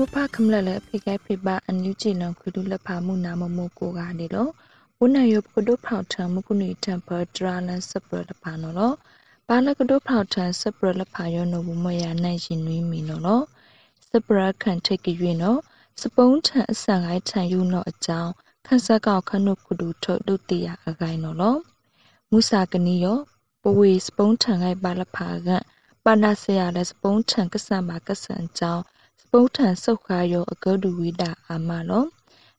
မဖခမလလဖိကဲဖိပါအန်ယူချီလံခဒုလဖာမှုနာမမကိုကနေလောဝနယပကဒုဖောက်ထံမကုနီတံပဒရာလန်စပရလဖာနော်လောဘာလကဒုဖောက်ထံစပရလဖာယောနဘမယနိုင်ရှင်နွေးမီနော်လောစပရခန်ထိတ်ကြွေနော်စပုံးထံအဆန်ဂိုင်းထံယူနော်အကြောင်းခန်းဆက်ကောက်ခနုကုဒုထုတ်ဒုတိယအဂိုင်းနော်လောမုစာကနီယောပဝေစပုံးထံဂိုင်းပါလဖာကပါနာဆရာလက်စပုံးထံကဆန်ပါကဆန်ကြောင်း ပုထန်ဆုတ်ခါယောအကောဒူဝိတာအာမလော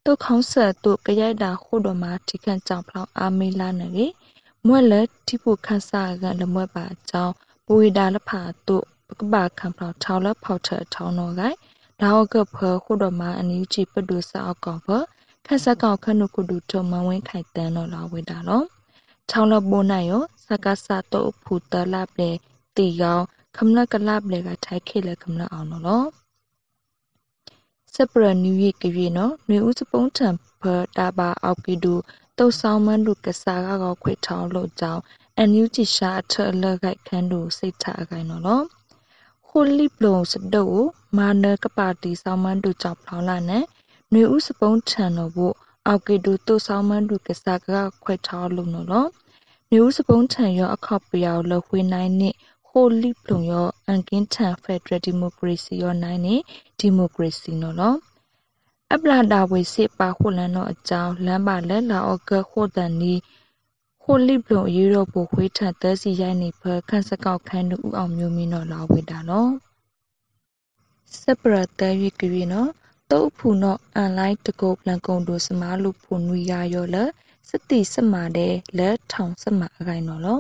တုခေါင်းဆက်တုကရိုက်တာခုတော်မှာထိခန့်ကြောင်ဖလောင်းအာမေးလာနေလေမွက်လက်တိဖို့ခန်းစားကလမွက်ပါကြောင်းပဝိတာလဖာတုပကပါခံဖလောင်းထောင်းလဖောက်ထထောင်းတော့ကဲဒါဟုတ်ကဖခုတော်မှာအနည်းကြီးပဒုစာအကောင်ဖခက်ဆက်ကောင်ခနုကုဒုထုံမဝင်းခိုင်တန်းတော့လာဝိတာလောချောင်းလပိုးနိုင်ရောစကဆာတုဖူတလပလေတီကောင်ခမလကလပလေကထိုက်ခေလေခမလအောင်နော် စပရနူရီကရီနော်နွေဦးစပုံးထံဖတာပါအောက်ကီဒူတုတ်ဆောင်မန်းတို့ကစားကောခွေထောင်းလို့ကြောင်းအန်ယူချီရှာအထအလခိုက်ခန်းတို့စိတ်ထအကိုင်နော်နော်ခိုလီပလုံစဒိုမာနကပါတီဆောင်မန်းတို့ကြောင့်ဖောင်းလာနဲ့နွေဦးစပုံးထံတော်ဖို့အောက်ကီဒူတုတ်ဆောင်မန်းတို့ကစားကောခွေထောင်းလို့နော်နော်နွေဦးစပုံးထံရောအခောက်ပြောင်လခွေနိုင်နဲ့ ခိုလီပလုံရောအန်ကင်းထန်ဖက်ဒရယ်ဒီမိုကရေစီရောနိုင်နေဒီမိုကရေစီနော်လောအပလာတာဝေစစ်ပါခုလန်တော့အကြောင်းလမ်းပါလက်လာအော့ကခိုတန်နီခိုလီပလုံရေတော့ပိုခွေးထက်သစီရိုက်နေဖခန့်စကောက်ခန်းတို့ဥအောင်မျိုးမင်းတော့လာဝေတာနော်စပရတဲရီကရီနော်တုတ်ဖူနော်အန်လိုက်တကုတ်ပလန်ကုံတို့စမားလူဖူနွေရရောလစတိစမာတဲ့လက်ထောင်စမာအခိုင်နော်လော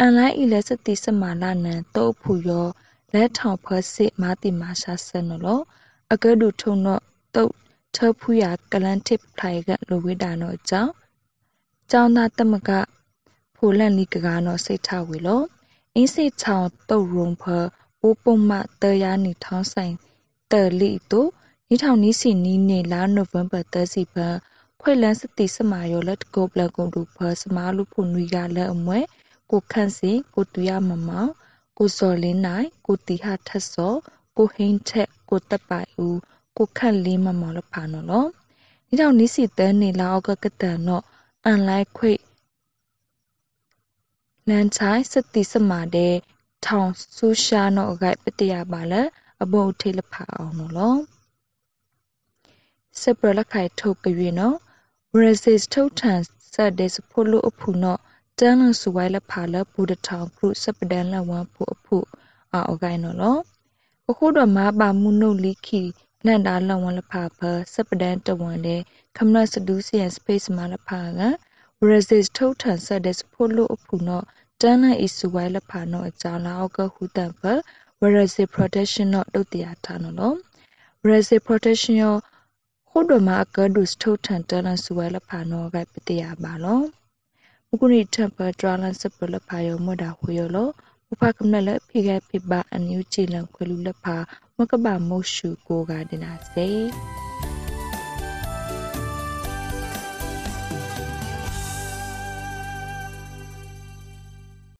အန်လိုက်ဤလက်စတိစမာလာနန်တုတ်ဖူရောလက်ထောင်ဖစစ်မာတိမာရှာဆန်နော်လောအကဲဒုထုံတော့တုတ်ထဖူရကလန်တစ်ဖိုင်ကလိုဝိတာနော်အကြောင်းကျောင်းသားတမကဖိုလန်လီကကားနော်စိတ်ထဝေလောအင်းစိတ်ချောင်းတုတ်ရုံဖပိုးပုံမတရနီထောင်းဆိုင်တလီတို့နီထောင်နီစီနီနေလာနိုဝင်ဘာ30ဖခွေလန်းစတိစမာယောလက်ကိုပလကုံဒူဖစမာလူဖုန်ဝီကလက်အမွဲ ကိုခန့်စီကိုတူရမမောင်ကိုစော်လင်းနိုင်ကိုတီဟာထက်စောကိုဟင်းချက်ကိုတက်ပိုင်ဦးကိုခန့်လေးမမောင်လဖာနော်လောဒီတော့နီးစီတဲနေလောက်ကကတန်တော့အန်လိုက်ခွေလန်ချိုင်းစတိစမာတဲ့ထောင်ဆူရှာနော်အဂိုက်ပတရပါလဲအဘုတ်ထေလဖာအောင်နော်လောစပရလခိုင်ထုတ်ကြွေနော် Brazil ထုတ်ထန်ဆက်တဲ့စဖိုလိုအဖူနော် တန်လဆူဝိုင်လဖာလဘူဒထောင်ကရုစပဒန်လဝမ်ဖူအဖူအော်ဂိုင်နော်လောအခုတော့မပါမှုနုတ်လိခိလန်တာလဝမ်လဖာဖစပဒန်တဝန်လေခမနစဒူစီယန်စပိတ်မလဖာက resist ထုတ်ထန်ဆက်တဲ့ဖိုလိုအဖူနော်တန်လအီဆူဝိုင်လဖာနော်အကြောင်းလာအောက်ကဟူတန်ဖ resist protection နော်တုတ်တရာထားနော်လော resist protection ရောခုဒမအကဒုစထုတ်ထန်တန်လဆူဝိုင်လဖာနော်ကပတရပါလောမကု နီတမ်ပဒရလန်စပလဖာယောမဒါဟွေယောလောဥပကမနလဖိကဖိပါအန်ယူချီလံခွလူလဖာမကဘာမိုရှုကိုကဒနာစေ